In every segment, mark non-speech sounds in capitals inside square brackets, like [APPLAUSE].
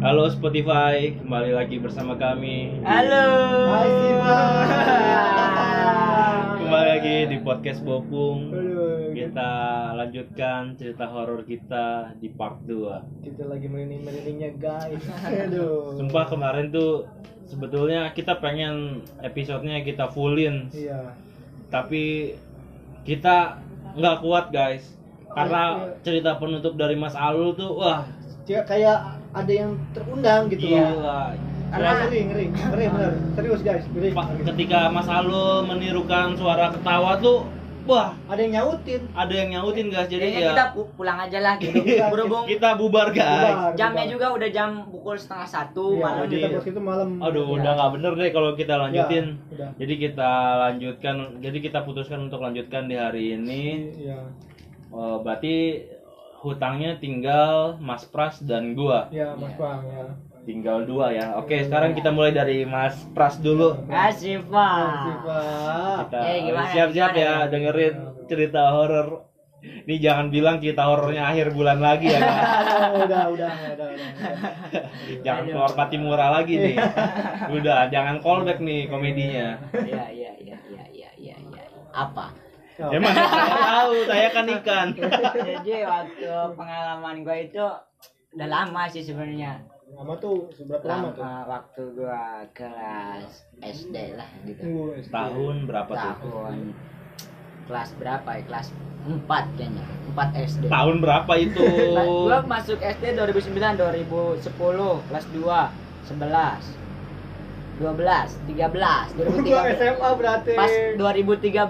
Halo Spotify, kembali lagi bersama kami. Halo. Hai Siva. [LAUGHS] Kembali lagi di podcast Bopung. Kita lanjutkan cerita horor kita di part 2. kita lagi merinding-merindingnya guys. Aduh. Sumpah kemarin tuh sebetulnya kita pengen episodenya kita fullin, Iya. tapi kita nggak kuat guys. Karena cerita penutup dari Mas Alul tuh wah Kayak kayak ada yang terundang gitu loh. gila. Karena ngeri, ngeri, ngeri bener. Serius guys, ngeri. Pak, ketika Mas Alul menirukan suara ketawa tuh wah Ada yang nyautin. ada yang nyautin guys jadi Kayaknya ya kita pu- pulang aja lah gitu. Kita- Berhubung kita bubar guys Bubar, jamnya bubar. juga udah jam pukul setengah satu Iya, malam. kita bos itu malam. aduh Ya. udah nggak bener deh kalau kita lanjutin Ya, udah. jadi kita lanjutkan jadi kita putuskan untuk lanjutkan di hari ini Iya. Eh, berarti hutangnya tinggal Mas Pras dan gua Iya, Mas Bang ya. tinggal dua ya oke sekarang kita mulai dari Mas Pras dulu Asif Oh, pak. Kita Eh, siap-siap ya ya? dengerin cerita horor ini jangan bilang cerita horornya akhir bulan lagi ya [LAUGHS] udah, udah, udah, udah. udah. [LAUGHS] jangan keluar pati murah lagi nih udah jangan callback nih komedinya Iya iya iya iya iya iya. iya. Apa? Emang [LAUGHS] saya tahu saya kan ikan Jadi waktu pengalaman gua itu udah lama sih sebenarnya. Lama tuh seberapa lama tuh? Lama waktu gua kelas SD lah gitu. Tunggu. SD. tahun berapa tuh Tahun kelas berapa ya? Kelas 4 kayaknya. 4 SD. tahun berapa itu gua masuk SD 2009 2010 kelas 2 11 12 13 Gua 2013 SMA berarti. pas 2013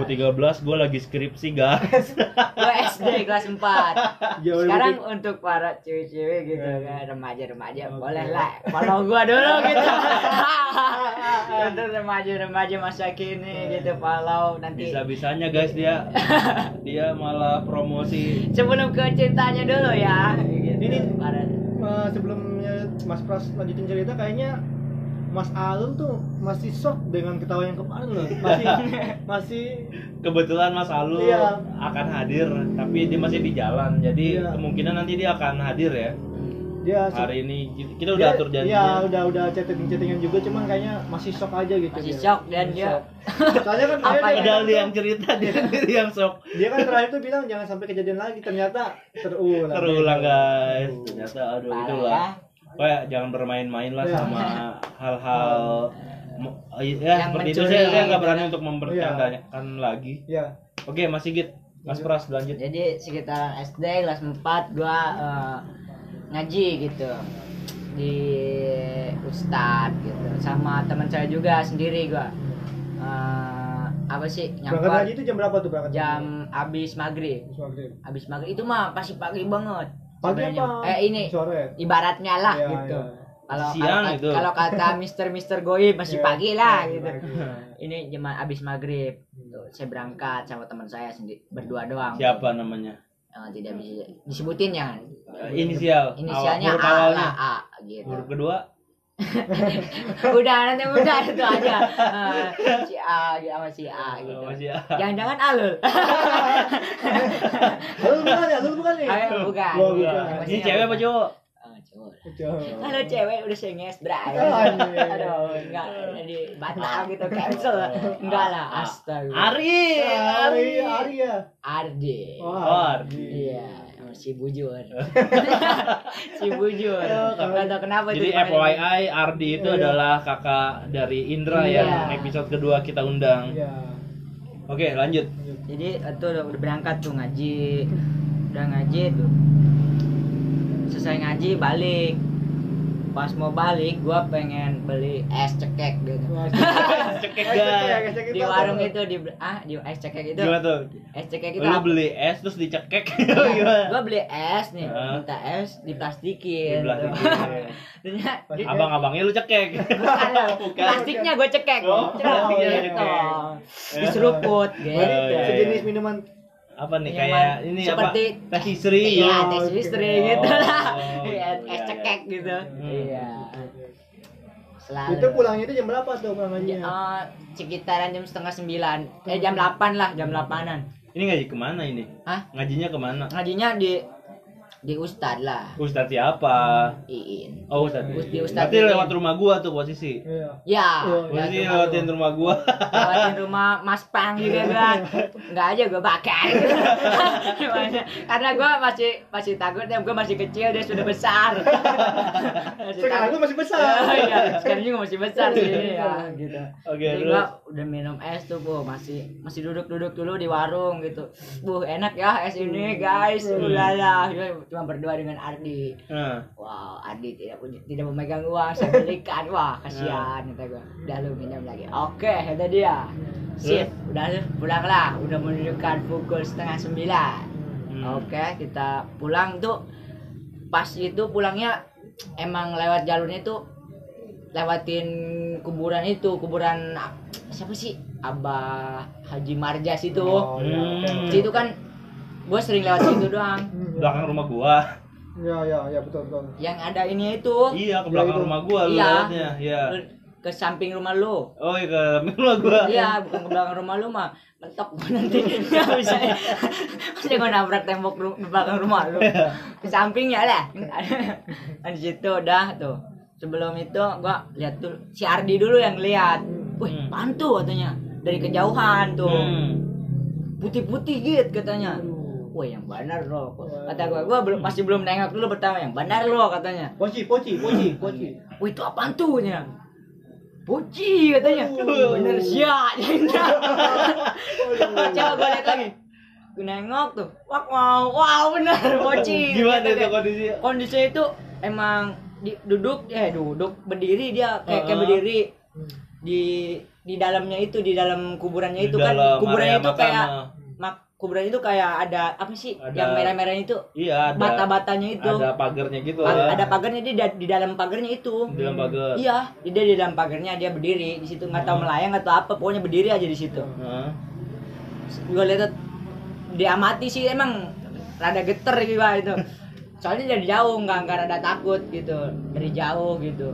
2013 gue lagi skripsi guys. Gua SD kelas 4 Jauh sekarang lebih- untuk para cewek-cewek gitu Eh. kan remaja-remaja Oke. boleh lah follow gua dulu gitu. [LAUGHS] Untuk remaja-remaja masa kini gitu follow nanti. Bisa bisanya guys dia. [LAUGHS] Dia malah promosi. Sebelum ke ceritanya dulu ya. Gitu. Ini- Para- Eh, sebelumnya Mas Pras lanjutin cerita kayaknya Mas Alun tuh masih shock dengan ketawa yang kemarin loh. [LAUGHS] Masih masih kebetulan Mas Alu Iya. akan hadir tapi dia masih di jalan jadi Iya. kemungkinan nanti dia akan hadir ya dia hari ini kita udah dia- atur Iya, janjinya udah udah chatting-chattingan juga cuman kayaknya masih shock aja gitu masih dia. shock dan dia shock. Soalnya kan [LAUGHS] Apa dia, ya? padahal dia yang cerita dia sendiri yang shock dia kan terakhir tuh bilang jangan sampai kejadian lagi ternyata terulang. terulang guys Aduh. ternyata aduh Parah itulah ya. kayak jangan bermain-main lah Iya. sama [LAUGHS] hal-hal mo- ya Yang seperti itu mencuri saya saya nggak gitu berani kan. untuk mempercandakan lagi. Iya. oke Mas Sigit. Mas Pras lanjut. Jadi sekitar SD kelas 4 gua eh, ngaji gitu. Di ustad gitu. Sama teman saya juga sendiri gua. Eh, apa sih Berangkat haji itu jam berapa tuh berangkat? jam abis maghrib. abis maghrib. Itu mah pasti pagi banget Pagi apa? eh ini Sore. ibaratnya lah Iya, gitu iya. kalau Siang kalau, itu. kalau kata [LAUGHS] Mister Mister Goib masih Iya, pagi lah pagi, gitu pagi. ini cuma abis maghrib Tuh, saya berangkat sama teman saya sendiri berdua doang siapa namanya Eh, tidak bisa disebutin ya Eh, inisial inisialnya Awal- A awalnya A gitu huruf kedua [LAUGHS] udah nanti udah itu aja Eh, si A gitu sama si A gitu Oh, masih A. jangan-jangan alul Lu bukan ya? Lu bukan nih? Ayo, bukan. Gua Iya. bukan. ini cewek apa bukan. cowok Oh. Kalau cewek udah senges bray. Oh, iya. Aduh, enggak jadi batal gitu cancel. Enggak lah, astaga. Ari Ari, Ari ya. Ardi. Oh, Oh, Ardi. Iya, si bujur. [LAUGHS] si bujur. Oh, tahu kenapa Jadi. FYI Ardi itu Iya. adalah kakak dari Indra Iya. yang episode kedua kita undang. Iya. Oke, lanjut. Jadi itu udah, udah berangkat tuh ngaji. Udah ngaji tuh. Selesai ngaji balik. Pas mau balik gua pengen beli es cekek gitu. [LAUGHS] Cekek guys. Di apa warung itu di ah di es cekek itu. Gimana tuh? Es cekek itu Lu beli es terus dicekek [LAUGHS] gimana? gua beli es nih minta es diplastikin Diplastikin. [LAUGHS] Ternyata di- Abang-abangnya lu cekek. plastiknya gue cekek Oh, Cek, plastiknya gitu. diseruput Oh, gitu iya, Sejenis minuman Apa nih Minuman kayak ini seperti- apa? Teh istri. iya Oh, tes oke. istri Oh, gitu lah iya, Iya, es iya. Cekek gitu Hmm. iya selalu itu pulangnya itu jam berapa tuh pulangannya? Eh, sekitaran jam setengah sembilan eh jam delapan lah jam delapanan Ini ngaji ke mana ini? Hah? Ngajinya ke mana? ngajinya di di Ustad lah Ustadz siapa? Iin Oh Ustadz. Di Ustadz Berarti lewat rumah gua tuh posisi. Iya. ya Oh, Posisi lewat lewatin rumah gua. lewatin rumah Mas Pang juga gua nggak aja gua bakar Gimana? [LAUGHS] karena gua masih masih takut ya gua masih kecil dia sudah besar masih Sekarang takut. lu masih besar. Oh, [LAUGHS] iya sekarang juga masih besar sih ya gitu Oke, Jadi terus? gua udah minum es tuh bu masih masih duduk-duduk dulu di warung gitu bu enak ya es ini guys ulala cuma berdua dengan Ardi Nah, Wow, Adi tidak punya tidak memegang uang, saya belikan. Wah, kasihan kata gua. Udah lu minum lagi. Oke, kata dia. Sip, udah pulanglah. Udah menunjukkan pukul setengah sembilan. Hmm. Oke, kita pulang tuh. Pas itu pulangnya emang lewat jalurnya tuh lewatin kuburan itu, kuburan siapa sih? Abah Haji Marjas itu. Oh, iya. Hmm. Situ kan gue sering lewat situ doang. belakang rumah gua. Iya, iya, iya betul betul. Yang ada ini itu. Iya, ke Ya, belakang itu. rumah gua lu Iya. lewatnya. Iya. ke samping rumah lu. Oh, iya ke rumah gua. Iya, bukan ke belakang rumah lu mah. Mentok gua nanti. [LAUGHS] Enggak bisa. Bisa gua nabrak tembok ru- belakang rumah lu. Ke sampingnya lah. Di situ udah tuh. Sebelum itu gua lihat tuh si Ardi dulu yang lihat. Wih, Hmm. pantu katanya. Dari kejauhan tuh. Hmm. Putih-putih gitu katanya. Wah, yang benar loh. Kata gua, gua belum masih belum nengok dulu pertama yang benar loh katanya. Poci, poci, poci, poci. Wih itu apaan tuh nya? Puci katanya. Bener siap. [LAUGHS] Coba gue lihat lagi. Gue nengok tuh. Wah wow, wow bener poci. [LAUGHS] Gimana itu kondisi? Kondisi itu emang di, duduk ya duduk berdiri dia kayak, kayak berdiri di di dalamnya itu di dalam kuburannya Di itu kan dalam kuburannya area itu kayak kuburan itu kayak ada apa sih Ada- yang merah-merah itu Iya, ada. bata-batanya itu Ada pagarnya gitu. Pa- ya. ada pagarnya di, di dalam pagarnya itu di dalam pagar. Iya, dia di dalam pagarnya dia berdiri di situ nggak tahu melayang atau apa, pokoknya berdiri aja di situ. Nah. Gue lihat diamati sih emang rada geter gitu itu. [LAUGHS] Soalnya dari jauh nggak nggak rada takut gitu, dari jauh gitu.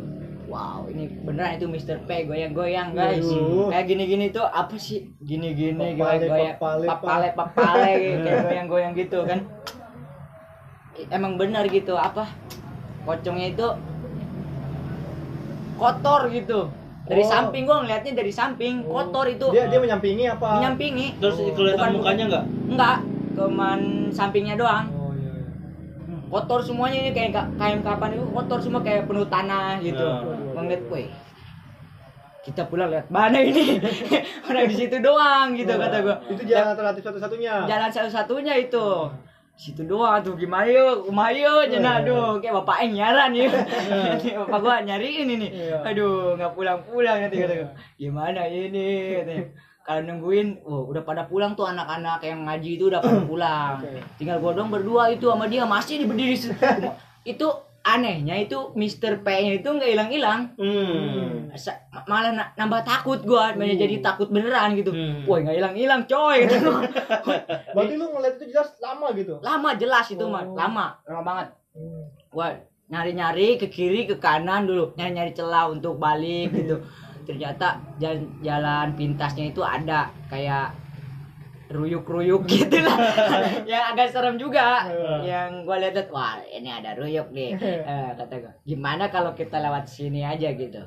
Wow, ini beneran itu Mr. P goyang-goyang guys. Waduh. Kayak gini-gini tuh apa sih? Gini-gini goyang-goyang, papale, papale, papale, [LAUGHS] kayak goyang-goyang gitu kan. Emang benar gitu apa? Pocongnya itu kotor gitu. Dari Oh. samping gua ngeliatnya dari samping kotor itu. Dia dia menyampingi apa? menyampingi. Terus kelihatan Bukan- mukanya enggak? Enggak, cuman sampingnya doang. Oh iya. iya. Kotor semuanya ini kayak ka- kain kapan itu kotor semua kayak penuh tanah gitu. Nah. Ngeliat, weh. Kita pulang lihat mana ini? [LAUGHS] Orang di situ doang gitu kata gua. Itu jalan alternatif satu-satunya. Jalan satu-satunya itu. Situ doang tuh gimana yuk, rumah yuk, cina aduh, kayak bapak nyaran ya. [LAUGHS] Nanti bapak gua nyariin ini. Iya. Aduh, nggak pulang-pulang nanti kata gua. Gimana ini katanya. Kalau nungguin, oh, udah pada pulang tuh anak-anak yang ngaji itu udah pada [COUGHS] pulang. Oke. Tinggal gua dong berdua itu sama dia masih di berdiri. [LAUGHS] itu anehnya itu Mr. P-nya itu nggak hilang-hilang. Hmm. Ma- malah na- nambah takut gua banyak jadi takut beneran gitu Hmm. woi nggak hilang hilang coy gitu. [LAUGHS] Berarti lu ngeliat itu jelas lama gitu. lama jelas itu mah Oh. lama lama banget Hmm. gua nyari nyari ke kiri ke kanan dulu nyari nyari celah untuk balik gitu ternyata jalan jalan pintasnya itu ada kayak ruyuk-ruyuk [LAUGHS] gitu lah. Yang agak serem juga. Yang gua lihat wah ini ada ruyuk nih. [LAUGHS] Eh, kata gua gimana kalau kita lewat sini aja gitu?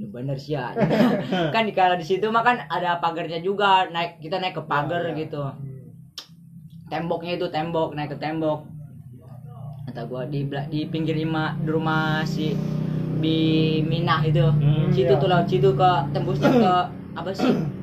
Lu bener sih ya. [LAUGHS] Kan kalau di situ mah kan ada pagarnya juga naik kita naik ke pagar Ya, ya. gitu. Temboknya itu tembok naik ke tembok. Kata gua di di pinggir lima di rumah si Minah itu. Hmm, situ iya. tuh laut situ ke tembusnya ke apa sih [CLEARS THROAT]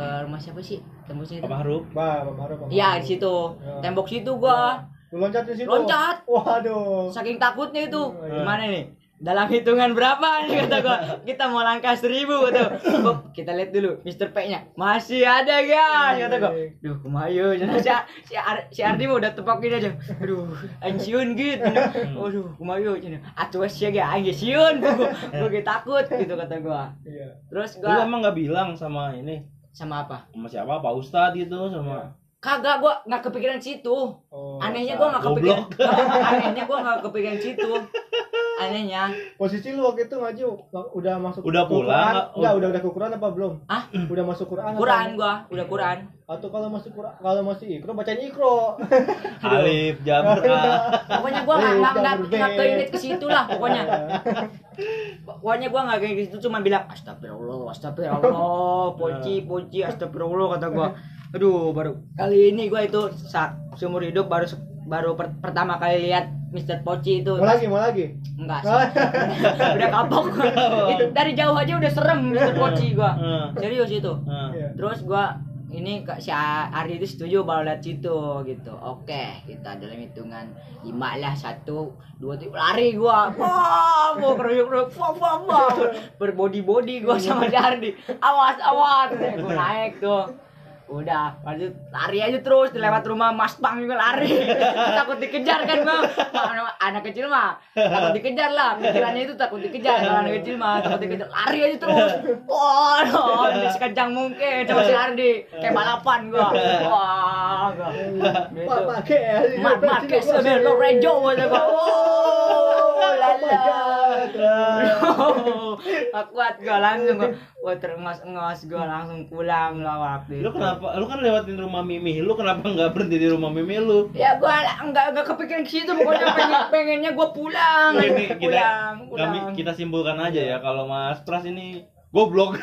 ke rumah siapa sih tembusnya itu? Bah, Bang Harup, Bang iya di situ Ya. tembok situ gua Lu loncat di situ. Loncat. Waduh. saking takutnya itu iya. gimana nih dalam hitungan berapa nih kata gua [LAUGHS] kita mau langkah seribu gitu Gua- kita lihat dulu Mr. P nya masih ada guys kata gua duh kumayo [LAUGHS] si, si, Ar, si Ardi mah udah tepakin aja aduh ansiun gitu [LAUGHS] aduh kumayo cina atuh sih ya anjir siun gua gua takut gitu kata gua Iya. terus Lu gua emang nggak bilang sama ini? Sama apa Sama siapa? Pak Ustadz gitu sama kagak gua nggak kepikiran situ Oh. anehnya gua nggak kepikiran [LAUGHS] anehnya gua nggak kepikiran situ [LAUGHS] anehnya Posisi lu waktu itu ngaji udah masuk Udah pulang? Enggak, udah udah ke Quran apa belum? ah Udah masuk Quran. Quran gua udah Quran Atau kalau masuk Quran, kalau masih ikro bacain ikro. [LAUGHS] Alif Jabr A. pokoknya gua nggak nggak nggak keinget ke situ lah pokoknya [LAUGHS] pokoknya gua nggak kayak gitu cuma bilang astagfirullah astagfirullah poci poci astagfirullah kata gua aduh baru kali ini gua itu saat seumur hidup baru baru per- pertama kali lihat Mr. Poci itu. Mau lagi, mau lagi. enggak sih. [LAUGHS] Udah kapok. [LAUGHS] Itu dari jauh aja udah serem Mr. Poci gua. Heeh. serius itu. Iya. terus gua ini Kak si Ari itu setuju baru lihat situ gitu. Oke kita dalam hitungan lima lah satu dua tiga lari gua. Wah mau keruyuk keruyuk wah wah wah. [LAUGHS] Berbody body gua sama si Ardi. Awas awas. Gua naik tuh udah lanjut. Lari aja terus lewat rumah Mas Bang juga lari. [LAUGHS] Takut dikejar kan bang? Anak, kecil mah takut dikejar lah. Pikirannya itu takut dikejar. Kalau anak kecil mah takut dikejar. Lari aja terus. Wah oh, sekencang mungkin. Coba si Ardi kayak balapan gua. Wah gua. Gitu. Mat mat kayak Sebelum Rejo gua lala Gak kuat gua langsung gua gua terengos-engos gua langsung pulang lah waktu itu Lu kenapa? Lu kan lewatin rumah Mimi. Lu kenapa nggak berhenti di rumah Mimi lu? Ya gua enggak enggak kepikiran ke situ pokoknya [LAUGHS] pengen pengennya gua pulang. Ini kita pulang, pulang. kami kita simpulkan aja ya kalau Mas Pras ini goblok.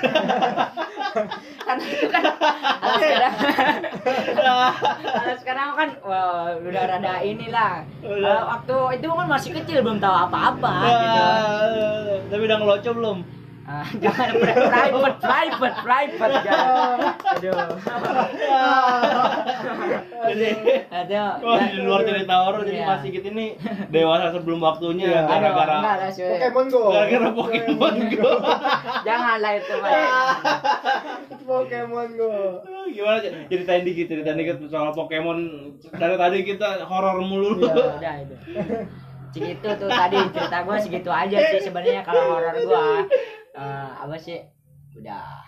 Karena itu kan alas sekarang alas sekarang kan wah, udah rada inilah. Kalau waktu itu kan masih kecil belum tahu apa-apa gitu. Tapi udah ngeloco belum? Ah, jangan pri- private private private jangan. Aduh. Jadi Aduh. Wah, di luar cerita horor jadi Iya. masih gitu nih dewasa sebelum waktunya Iya. Enggak gara-gara. Pokemon Go. gara-gara Pokemon Go. [LAUGHS] Janganlah itu, Pak. Pokemon Go. Gimana ceritain dikit, ceritain dikit soal Pokemon. Dari tadi kita horor mulu. Iya. udah itu segitu tuh tadi cerita gue segitu aja sih sebenarnya kalau horor gue Eh, apa sih udah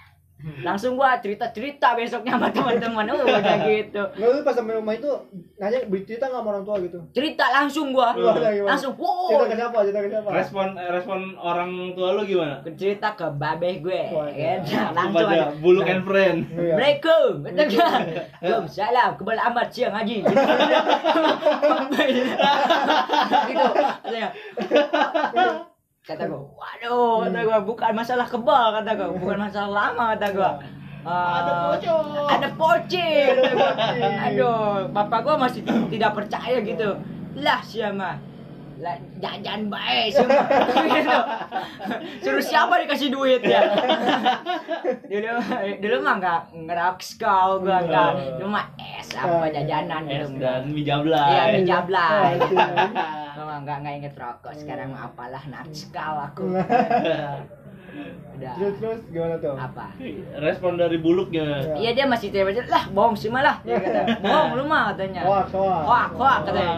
langsung gua cerita cerita besoknya sama teman-teman uh, udah [LAUGHS] gitu Nggak lu pas sampai rumah itu nanya bercerita nggak sama orang tua gitu? cerita langsung gua langsung wow Cerita ke siapa? Cerita ke siapa? Respon eh, respon orang tua lu gimana? cerita ke babeh gue ya iya. langsung aja Buluk and Friend. Iya. Assalamualaikum, kata kan. [LAUGHS] Waalaikumsalam, kebal amat siang haji. Gitu. [LAUGHS] gitu. Kata gua, waduh, kata gua, bukan masalah kebal, kata gua, bukan masalah lama, kata gua. ada pocong. Ada pocong. kata gua. [LAUGHS] Aduh, bapak gua masih tidak percaya gitu. Lah siapa? Lah jajan baik gitu. Suruh siapa dikasih duit ya? dulu dulu mah enggak ngerok kau gua enggak cuma es apa jajanan Es dulu dan mie iya jablay. mie jablay iya. cuma [LAUGHS] enggak enggak inget rokok sekarang mah apalah nakskal aku [LAUGHS] udah Terus terus gimana tuh? apa Respon dari Buluk gimana? iya dia masih cewek lah bohong sih malah dia kata bohong lu mah katanya Hoax, hoax. hoak hoak katanya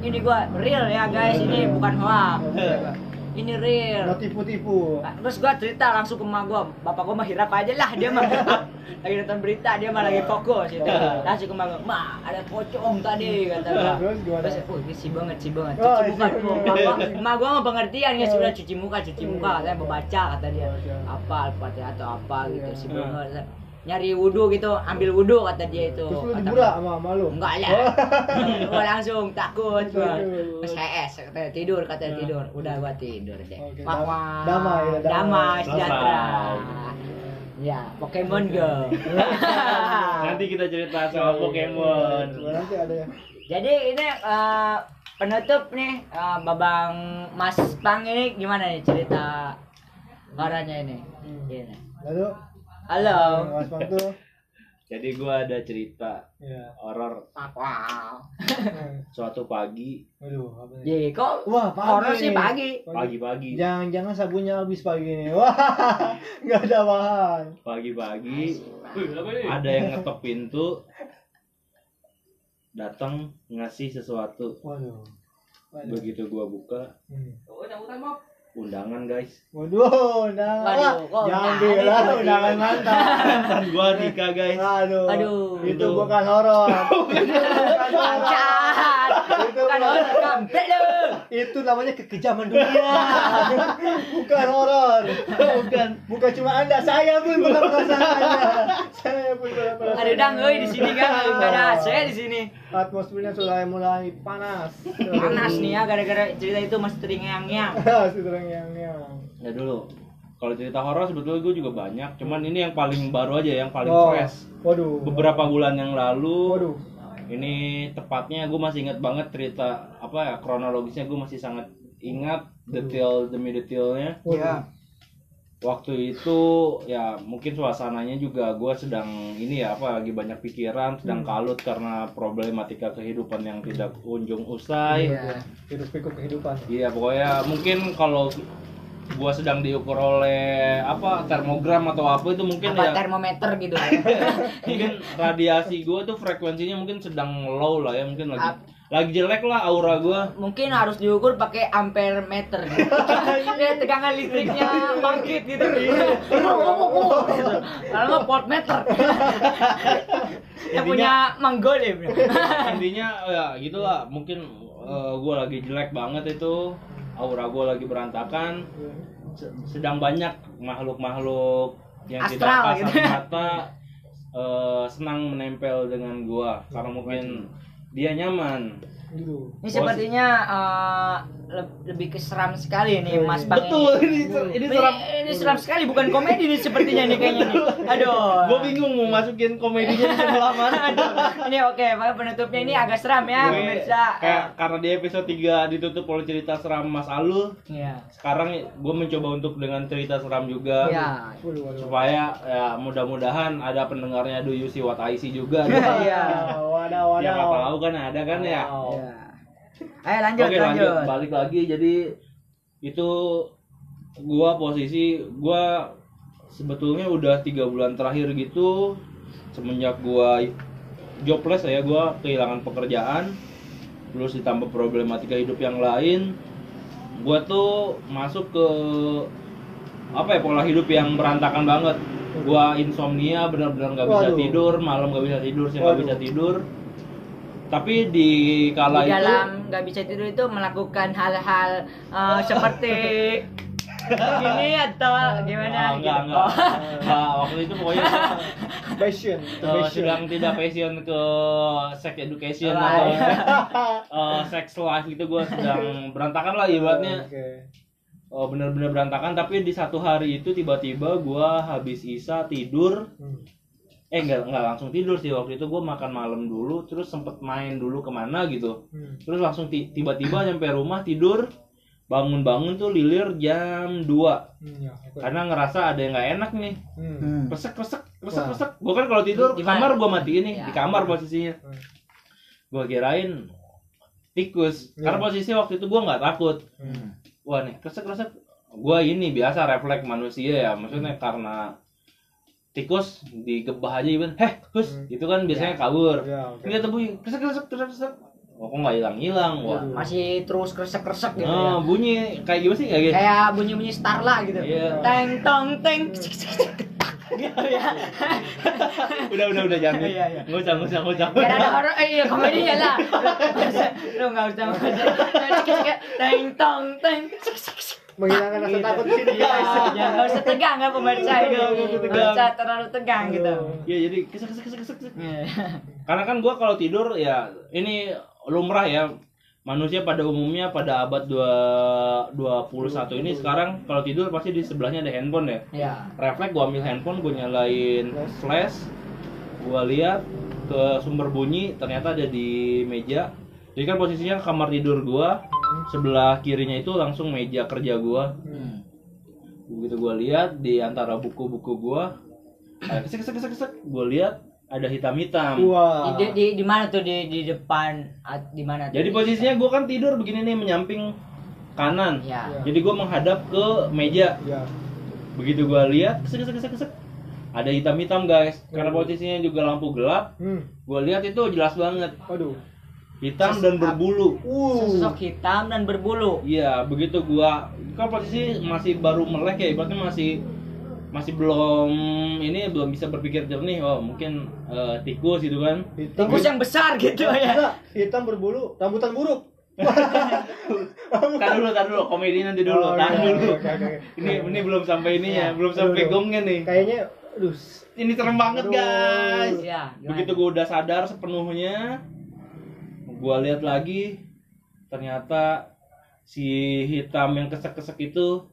ini gua real ya guys ini bukan hoak gua. Ini real Mau tipu-tipu. Nah, Terus gua cerita langsung ke emak gua, bapak gua mah hirap aja lah dia mah [LAUGHS] lagi nonton berita dia mah lagi fokus gitu. Langsung ke emak gua, "Ma, ada pocong tadi," kata gua. [LAUGHS] Terus gimana? Terus, "Oh, ini si banget, si banget. Oh, Cuci muka si dulu." banget. Emak gua, emak gua mah pengertian ya sudah cuci muka, cuci muka katanya membaca kata dia. Apa Al-Fatihah atau apa gitu si Iya. banget. Nyari wudhu gitu, ambil wudhu kata dia itu. Terus lu Kata dibura sama sama lu? Enggak lah. [LAUGHS] gua langsung takut gua. Terus HS katanya tidur katanya tidur. Udah gua tidur deh. Wah, wah. damai ya, damai. Damai sejahtera. Ya, Pokemon Go. [LAUGHS] Nanti kita cerita soal Pokemon. Nanti ada ya. Jadi ini eh, penutup nih eh, Babang Mas Pang ini gimana nih cerita horornya ini? Hmm. Iya. Lalu Halo. Mas Bang tuh. Jadi gua ada cerita Ya. horor Wow. suatu pagi, Waduh, apa nih? Kok Wah, pagi. horor sih pagi. pagi-pagi, Jangan-jangan sabunnya habis pagi ini. Wah, [LAUGHS] nggak ada bahan. pagi-pagi ada yang ngetok pintu datang ngasih sesuatu Waduh. Waduh. begitu gua buka Hmm. Undangan guys Waduh, undangan. Waduh, kok Jangan undangan bilang undangan mantan. dan gua nikah guys Aduh. Aduh. Itu Itu. bukan horor. Itu [LAUGHS] bukan horor. Itu bukan horor kampret lu. Itu namanya kekejaman dunia. bukan horor. Bukan. Bukan cuma Anda, saya pun pernah merasakannya. Saya pun pernah merasakannya. Ada dang euy di sini kan, enggak ada AC di sini. Atmosfernya sudah mulai panas. Panas nih ya gara-gara cerita itu masih teringang-ngang. Sudah [LAUGHS] yang yang. Ya dulu. Kalau cerita horor sebetulnya gue juga banyak, cuman ini yang paling baru aja, yang paling Oh, fresh. Waduh. Beberapa bulan yang lalu, Waduh. Ini tepatnya gue masih ingat banget cerita apa ya kronologisnya gue masih sangat ingat detail demi detailnya. Waduh. Waktu itu ya mungkin suasananya juga gue sedang ini ya apa lagi banyak pikiran, sedang kalut karena problematika kehidupan yang tidak kunjung usai. Iya. Hidup pikuk kehidupan. Iya pokoknya mungkin kalau gua sedang diukur oleh apa termogram atau apa itu mungkin Apa ya termometer gitu. mungkin [LAUGHS] radiasi gua tuh frekuensinya mungkin sedang low lah ya mungkin lagi Ap- lagi jelek lah aura gua Mungkin harus diukur pakai ampere meter. [LAUGHS] Dia tegangan listriknya bangkit gitu. [LAUGHS] Kalau nggak voltmeter. Yang punya manggol ya. bro. intinya ya gitulah mungkin eh, gua lagi jelek banget itu aura gua lagi berantakan. Se- sedang banyak makhluk-makhluk yang tidak Astral, kasat gitu. mata eh, senang menempel dengan gua. Karena mungkin dia nyaman. Gitu. Ini sepertinya le- lebih keseram sekali nih Mas Bang. betul ini. ini ser- ini seram ini seram sekali bukan komedi nih sepertinya nih kayaknya nih. Aduh. gue bingung mau masukin komedinya di sebelah [LAUGHS] mana Aduh. Ini oke, Pak penutupnya ini agak seram ya, Gue- pemirsa. kayak karena di episode 3 ditutup oleh cerita seram Mas Alul Iya. sekarang gue mencoba untuk dengan cerita seram juga Iya. Supaya ya mudah-mudahan ada pendengarnya do you see what I see juga [LAUGHS] Iya. Wadah, wadah. siapa tahu kan ada kan ya Iya. Ayo lanjut, Oke lanjut. lanjut. Balik lagi jadi itu gua posisi gua sebetulnya udah tiga bulan terakhir gitu semenjak gua jobless ya gua kehilangan pekerjaan terus ditambah problematika hidup yang lain gua tuh masuk ke apa ya pola hidup yang berantakan banget. Gua insomnia benar-benar nggak bisa tidur malam nggak bisa tidur siang nggak bisa tidur tapi di kala Di itu dalam nggak bisa tidur itu melakukan hal-hal eh, seperti [LAUGHS] gini atau gimana Ah, gitu. enggak, enggak. [LAUGHS] Enggak, waktu itu pokoknya [LAUGHS] Passion. eh, Passion. sedang tidak passion ke sex education Right. atau eh, sex life gitu gue sedang berantakan lah ibaratnya Oke. oh, bener-bener berantakan tapi di satu hari itu tiba-tiba gue habis isa tidur Hmm. Eh enggak enggak langsung tidur sih waktu itu gue makan malam dulu terus sempet main dulu ke mana gitu Hmm. terus langsung ti- tiba-tiba nyampe rumah tidur bangun-bangun tuh lilir jam 2 Hmm, ya, karena ngerasa ada yang nggak enak nih Hmm. Hmm. resek resek resek Wah. resek gue kan kalau tidur Di- kamar gue matiin nih Ya. di kamar posisinya Hmm. gue kirain tikus Ya. karena posisi waktu itu gue nggak takut Hmm. wah nih resek resek gue ini biasa refleks manusia ya maksudnya karena tikus digebah aja even heh kus Hmm. itu kan biasanya kabur Ya, oke. ini bunyi resek resek resek resek oh kok nggak hilang hilang wah. Masih terus kresek-kresek gitu Ah, ya. bunyi kayak gimana sih kayak gitu Kayak bunyi-bunyi Starla gitu. Iya. Teng tong teng. gitu [LAUGHS] ya. udah udah udah jangan Iya, iya. nggak usah nggak usah nggak usah Biar ada horor, eh, iya komedinya lah. [LAUGHS] Lu nggak usah nggak usah. Teng tong teng. Menghilangkan rasa takut di sini, Iya, guys. ya nggak usah tegang ya pemirsa itu. Terlalu tegang gitu. ya jadi kesek kesek kesek kesek. Iya. Karena kan gua kalau tidur ya ini lumrah ya manusia pada umumnya pada abad 2 21 ini sekarang kalau tidur pasti di sebelahnya ada handphone ya. Iya. Refleks gua ambil handphone, gua nyalain flash, gua lihat ke sumber bunyi ternyata ada di meja. Jadi kan posisinya kamar tidur gua sebelah kirinya itu langsung meja kerja gua. Hmm. Begitu gua lihat di antara buku-buku gua ada kesek kesek kesek kesek gua lihat ada hitam-hitam. Wah. Di, di, di mana tuh di di depan di mana tuh? Jadi posisinya gue kan tidur begini nih menyamping kanan. Ya. Jadi gue menghadap ke meja. Ya. Begitu gue lihat, kesek kesek kesek kesek. Ada hitam-hitam guys. Karena Hmm. posisinya juga lampu gelap. Hmm. Gue lihat itu jelas banget. Waduh. Hitam dan berbulu. Uh. Sosok hitam dan berbulu. Iya, begitu gua kan posisi masih baru melek ya, ibaratnya masih masih belum ini belum bisa berpikir jernih. Oh, mungkin eh, tikus gitu kan. Hitam. Tikus yang besar gitu ya. Hitam berbulu, rambutan buruk. Tahan dulu, tahan dulu, komedi nanti dulu, Oh, tahan iya, dulu. oke, oke, oke. Ini ini belum sampai ini ya, Iya. belum sampai gongnya nih. Kayaknya aduh. Ini serem banget guys. Iya, gimana? Begitu gue udah sadar sepenuhnya, gue lihat lagi, ternyata si hitam yang kesek-kesek itu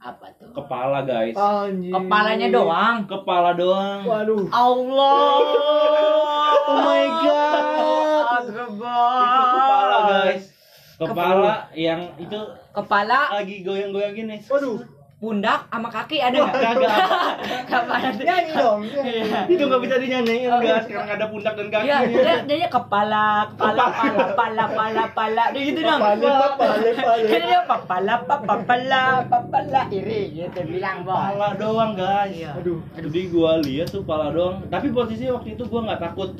apa tuh? kepala guys. Anjing. Kepalanya doang. Kepala doang. Waduh. Allah. Oh my God. Akbar. Itu kepala guys. Kepala yang itu Kepala, lagi goyang-goyang gini. Waduh. Pundak, sama kaki ada nggak? Kepala tuh. [LAUGHS] Nyanyi dong. [LAUGHS] Iya. itu nggak bisa dinyanyiin guys karena nggak ada pundak dan kaki. Iya, dia, dia, dia kepala, kepala, pala, pala, pala, pala, dia gitu dong. Papale, papale, papale. Dia dia papala, papala, papala, iri gitu bilang bos. Kepala doang guys. Iya. Aduh. Jadi gua lihat tuh kepala doang. Tapi posisinya waktu itu gua nggak takut.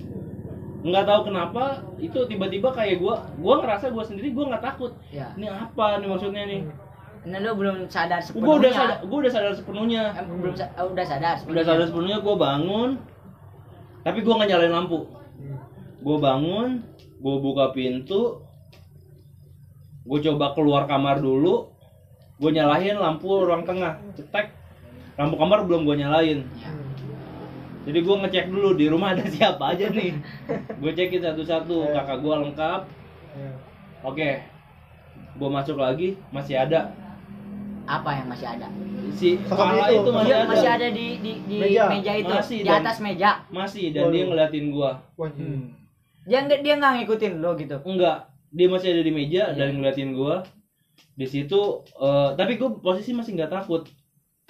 Nggak tahu kenapa itu tiba-tiba kayak gua, gua ngerasa gua sendiri gua nggak takut. Ya. Ini apa nih maksudnya nih? Nah lu belum sadar Gua sepenuhnya. udah sadar, gua udah sadar sepenuhnya. Eh, belum sa- oh, udah sadar. Udah sadar sepenuhnya gua bangun. Tapi gua nggak nyalain lampu. Gue bangun, gue buka pintu, gue coba keluar kamar dulu, gue nyalain lampu ruang tengah, cetek, lampu kamar belum gue nyalain. Ya. Jadi gue ngecek dulu di rumah ada [LAUGHS] siapa aja nih. Gue cekin satu-satu, kakak gue lengkap. Iya. Oke, gue masuk lagi, masih ada. Apa yang masih ada? Si kepala itu, itu masih Dia ada. masih ada di di, di Meja. meja. itu, Masih, di dan- atas meja. Masih, dan dia Waduh. ngeliatin gue. Wajib. Dia nggak dia nggak ngikutin lo gitu. Enggak, dia masih ada di meja Iya. dan ngeliatin gua. Di situ, eh, tapi gua posisi masih nggak takut.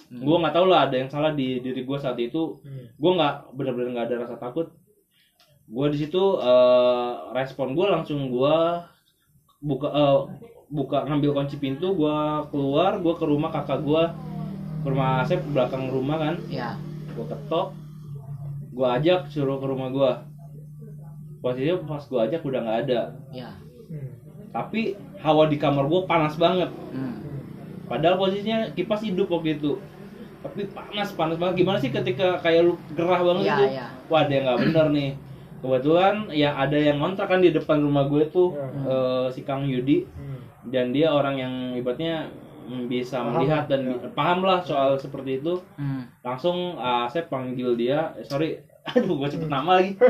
Hmm. Gua nggak tahu lah ada yang salah di diri gua saat itu. Hmm. Gua nggak benar-benar nggak ada rasa takut. Gua di situ eh, respon gua langsung gua buka eh, buka ngambil kunci pintu, gua keluar, gua ke rumah kakak gua ke rumah Asep belakang rumah kan Ya. gua ketok gua ajak suruh ke rumah gua posisinya pas gua ajak udah nggak ada Ya. Tapi hawa di kamar gua panas banget Hmm. padahal posisinya kipas hidup waktu itu tapi panas panas banget gimana sih ketika kayak lu gerah banget Iya, itu iya. wah ada yang nggak bener nih kebetulan ya ada yang ngontrak kan di depan rumah gue tuh Iya. eh, si Kang Yudi Hmm. Dan dia orang yang ibaratnya mm, bisa Paham melihat dan ya. paham lah soal seperti itu. Hmm. langsung uh, saya panggil dia eh, sorry [LAUGHS] aduh gue sebut nama lagi. [LAUGHS]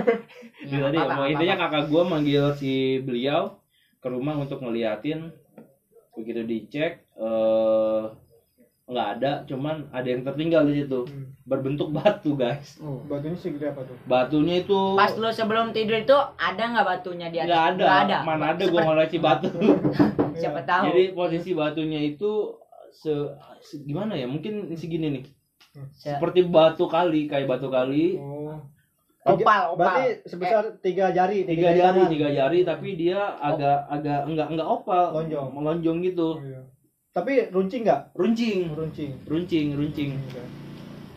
Ya, Jadi tadi mau intinya kakak gue manggil si beliau ke rumah untuk ngeliatin. Begitu dicek eh nggak ada cuman ada yang tertinggal di situ Hmm. berbentuk batu guys Oh. Batunya segede apa tuh? batunya itu Pas lo sebelum tidur itu ada nggak batunya di atas? nggak ada. Nggak ada. mana ada gue Seperti- ngoleksi batu [LAUGHS] Siapa tahu. jadi posisi batunya itu se, se- gimana ya mungkin segini nih Se- seperti batu kali kayak batu kali Oh. Opal, opal. Berarti sebesar tiga jari, tiga jari tangan. tiga jari tapi dia agak agak enggak enggak opal Lonjong. melonjong gitu Oh, iya. Tapi runcing nggak? runcing Runcing. runcing runcing Hmm.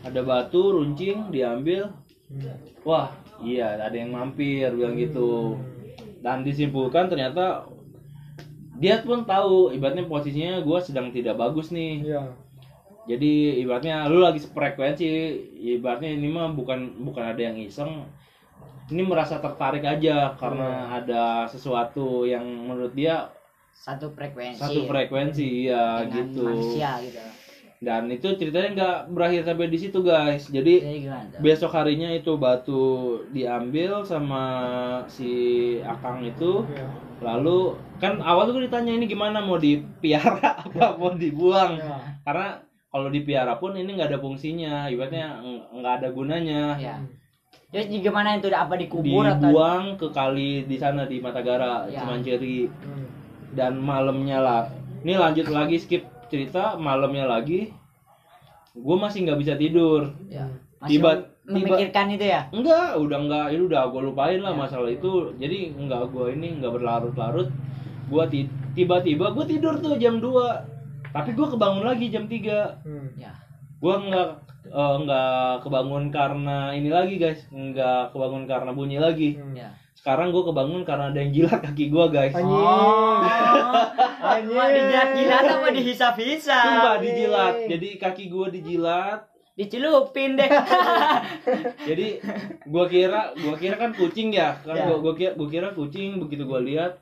ada batu runcing diambil Hmm. wah iya ada yang mampir bilang gitu dan disimpulkan ternyata dia pun tahu ibaratnya posisinya gue sedang tidak bagus nih Iya. jadi ibaratnya lu lagi frekuensi ibaratnya ini mah bukan bukan ada yang iseng ini merasa tertarik aja karena ada sesuatu yang menurut dia satu frekuensi. satu frekuensi ya dengan gitu manusia gitu. dan itu ceritanya nggak berakhir sampai di situ guys jadi Jadi gimana besok harinya itu batu diambil sama si akang itu Iya. lalu kan awal tuh ditanya ini gimana mau dipiara [LAUGHS] apa mau dibuang Iya. karena kalau dipiara pun ini nggak ada fungsinya ibaratnya nggak ada gunanya Ya. Terus gimana itu apa dikubur atau dibuang ke kali di sana di Matagara Ya. Cimanceri Hmm. Dan malamnya lah ini lanjut lagi skip cerita malamnya lagi gue masih nggak bisa tidur ya. Masih Tiba- mem- memikirkan itu ya? enggak udah enggak itu udah gue lupain lah Ya. masalah itu jadi enggak gue ini enggak berlarut-larut gue tiba-tiba gue tidur tuh jam 2 tapi gue kebangun lagi jam 3 Hmm. Ya. gue enggak eh, enggak kebangun karena ini lagi guys enggak kebangun karena bunyi lagi Hmm. Ya. Sekarang gue kebangun karena ada yang jilat kaki gue guys Anjing. Oh. Anjing. Wah, dijilat-jilat apa dihisap-hisap? Sumpah dijilat jadi kaki gue dijilat Dicelupin deh. [LAUGHS] jadi gua kira gua kira kan kucing ya kan Ya. gua, gua kira gua kira kucing begitu gua lihat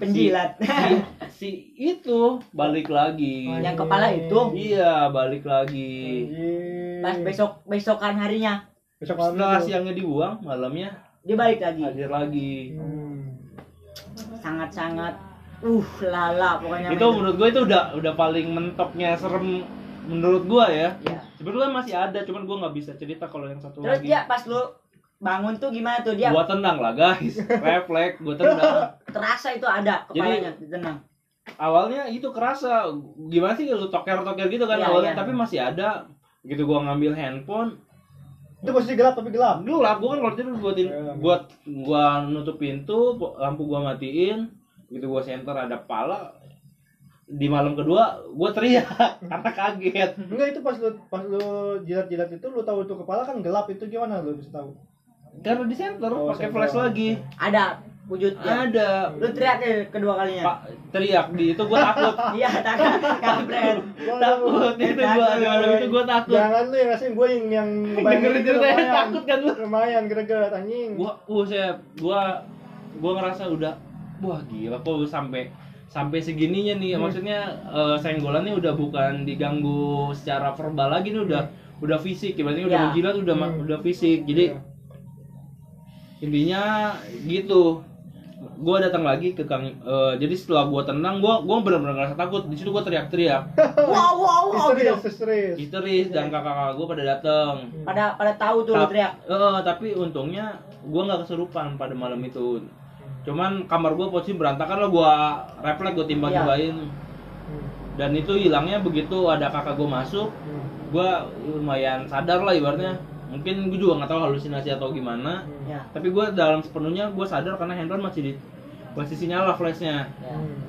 penjilat si, si itu balik lagi yang kepala itu iya balik lagi Anjing. pas besok besokan harinya besok malam setelah itu. siangnya dibuang malamnya dia balik lagi. Hadir lagi. Hmm. sangat sangat uh lala pokoknya itu men. menurut gue itu udah udah paling mentoknya serem menurut gue ya. Iya. sebetulnya masih ada cuman gue nggak bisa cerita kalau yang satu terus lagi. dia pas lu bangun tuh gimana tuh? Dia gua tendang lah guys. [LAUGHS] Refleks gua tendang. Terasa itu ada kepalanya ditendang awalnya itu kerasa. Gimana sih lu toker-toker gitu kan Iya, awalnya? iya. tapi masih ada. Begitu gua ngambil handphone itu posisi gelap tapi gelap. Gelap gua kan kalau tidur gua tin Iya. gua gua nutup pintu lampu gua matiin begitu gua center ada pala. Di malam kedua gua teriak [LAUGHS] karena kaget. Enggak itu pas lu pas lu jilat-jilat itu lu tahu itu kepala kan gelap itu gimana lu bisa tahu? Karena di center Oh, pakai flash lagi. Ada wujudnya ada. Lu teriak deh kedua kalinya? Pak teriak di itu gua takut. [LAUGHS] Iya takut. Kampret. Takut itu gua malam itu gua takut. Jangan lu yang ngasihin gue yang yang [LAUGHS] dengerin itu ceritanya lumayan. takut kan lu? Lumayan greget anjing. Gua uh saya gua gua ngerasa udah wah gila kok sampai sampai segininya nih. Hmm. maksudnya eh, senggolannya udah bukan diganggu secara verbal lagi nih udah udah fisik. Ibaratnya udah Ya. menjilat udah Hmm. udah fisik. Jadi Iya. intinya gitu gua datang lagi ke kang eh, jadi setelah gua tenang gua gua benar-benar ngerasa takut. Di situ gua teriak-teriak. Wow wow wow gitu histeris histeris. Histeris dan kakak-kakak gua pada datang pada pada tahu tuh lu Tap- teriak. Eh, tapi untungnya gua nggak kesurupan pada malam itu. Cuman kamar gua posisi berantakan lah gua refleks gua timbang timbain Hmm. dan itu hilangnya begitu ada kakak gua masuk gua lumayan sadar lah ibaratnya mungkin gua juga nggak tahu halusinasi atau gimana. Hmm. ya. Tapi gua dalam sepenuhnya gua sadar karena handphone masih di posisi nyala flashnya. Ya. Hmm.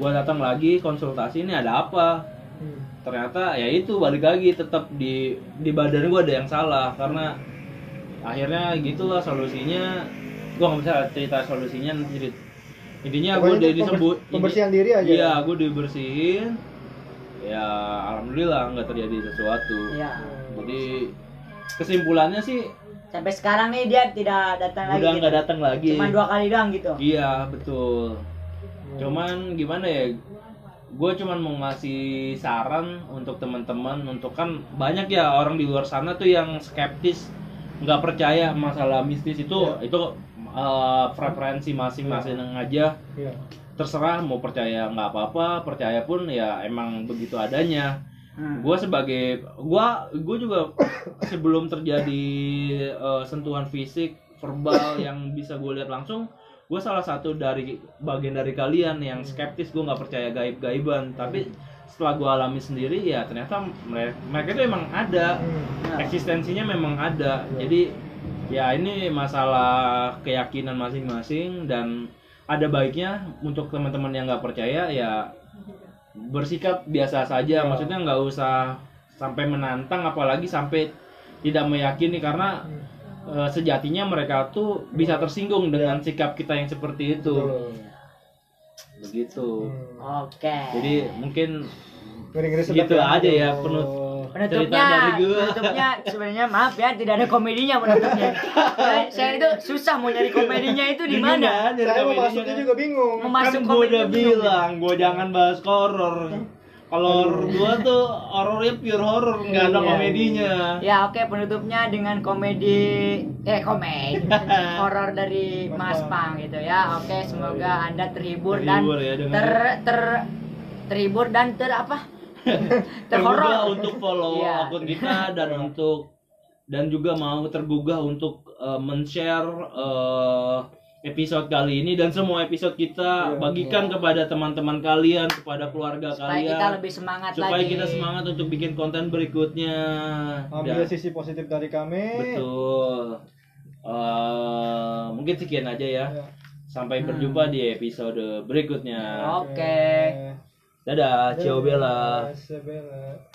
gua datang lagi konsultasi ini ada apa? Hmm. ternyata ya itu balik lagi tetap di di badan gua ada yang salah. Karena akhirnya gitulah solusinya. Gua nggak bisa cerita solusinya nanti intinya Pokoknya udah disebut pembersihan diri aja iya ya? gua dibersihin. Ya alhamdulillah nggak terjadi sesuatu. Ya jadi kesimpulannya sih sampai sekarang nih dia tidak datang lagi udah gitu. nggak datang lagi cuma dua kali doang gitu iya betul Hmm. cuman gimana ya gue cuman mau ngasih saran untuk teman-teman untuk kan banyak ya orang di luar sana tuh yang skeptis nggak percaya masalah mistis itu Iya. itu uh, preferensi masing-masing aja Iya. terserah mau percaya nggak apa-apa percaya pun ya emang begitu adanya Hmm. gue sebagai gue gue juga sebelum terjadi eh, sentuhan fisik verbal [LAUGHS] yang bisa gue lihat langsung gue salah satu dari bagian dari kalian yang skeptis gue nggak percaya gaib gaiban tapi setelah gue alami sendiri ya ternyata mereka, mereka itu emang ada. Hmm. Eksistensinya memang ada. Jadi ya ini masalah keyakinan masing-masing dan ada baiknya untuk teman-teman yang nggak percaya ya bersikap biasa saja Iya. maksudnya nggak usah sampai menantang apalagi sampai tidak meyakini karena Hmm. eh, sejatinya mereka tuh bisa tersinggung dengan sikap kita yang seperti itu begitu Hmm. oke jadi mungkin gitu aja ya Aduh. Penut penutupnya penutupnya sebenarnya maaf ya tidak ada komedinya penutupnya. Saya, [LAUGHS] saya itu susah mau nyari komedinya itu di mana? kan Saya mau masuknya kan? juga bingung. Mau masuk kan gue udah bingung. bilang gue jangan bahas horor kalau gua tuh horornya pure horor nggak ada Iya. komedinya. Ya oke penutupnya dengan komedi eh komedi. [LAUGHS] Horor dari Mas Pang gitu ya. Oke semoga anda terhibur, Terhibur dan ya ter ter terhibur dan ter apa [LAUGHS] tergugah untuk follow Iya. akun kita dan untuk dan juga mau tergugah untuk uh, men-share uh, episode kali ini dan semua episode kita Iya. bagikan kepada teman-teman kalian kepada keluarga supaya kalian. kita lebih semangat supaya lagi. kita semangat untuk bikin konten berikutnya. Ambil Dan- sisi positif dari kami. betul. Uh, mungkin sekian aja ya. Ya. sampai Hmm. berjumpa di episode berikutnya. Oke dadah ciao bella Ciao, Bella.